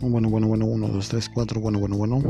Bueno, bueno, bueno, 1, 2, 3, 4, bueno, bueno, bueno.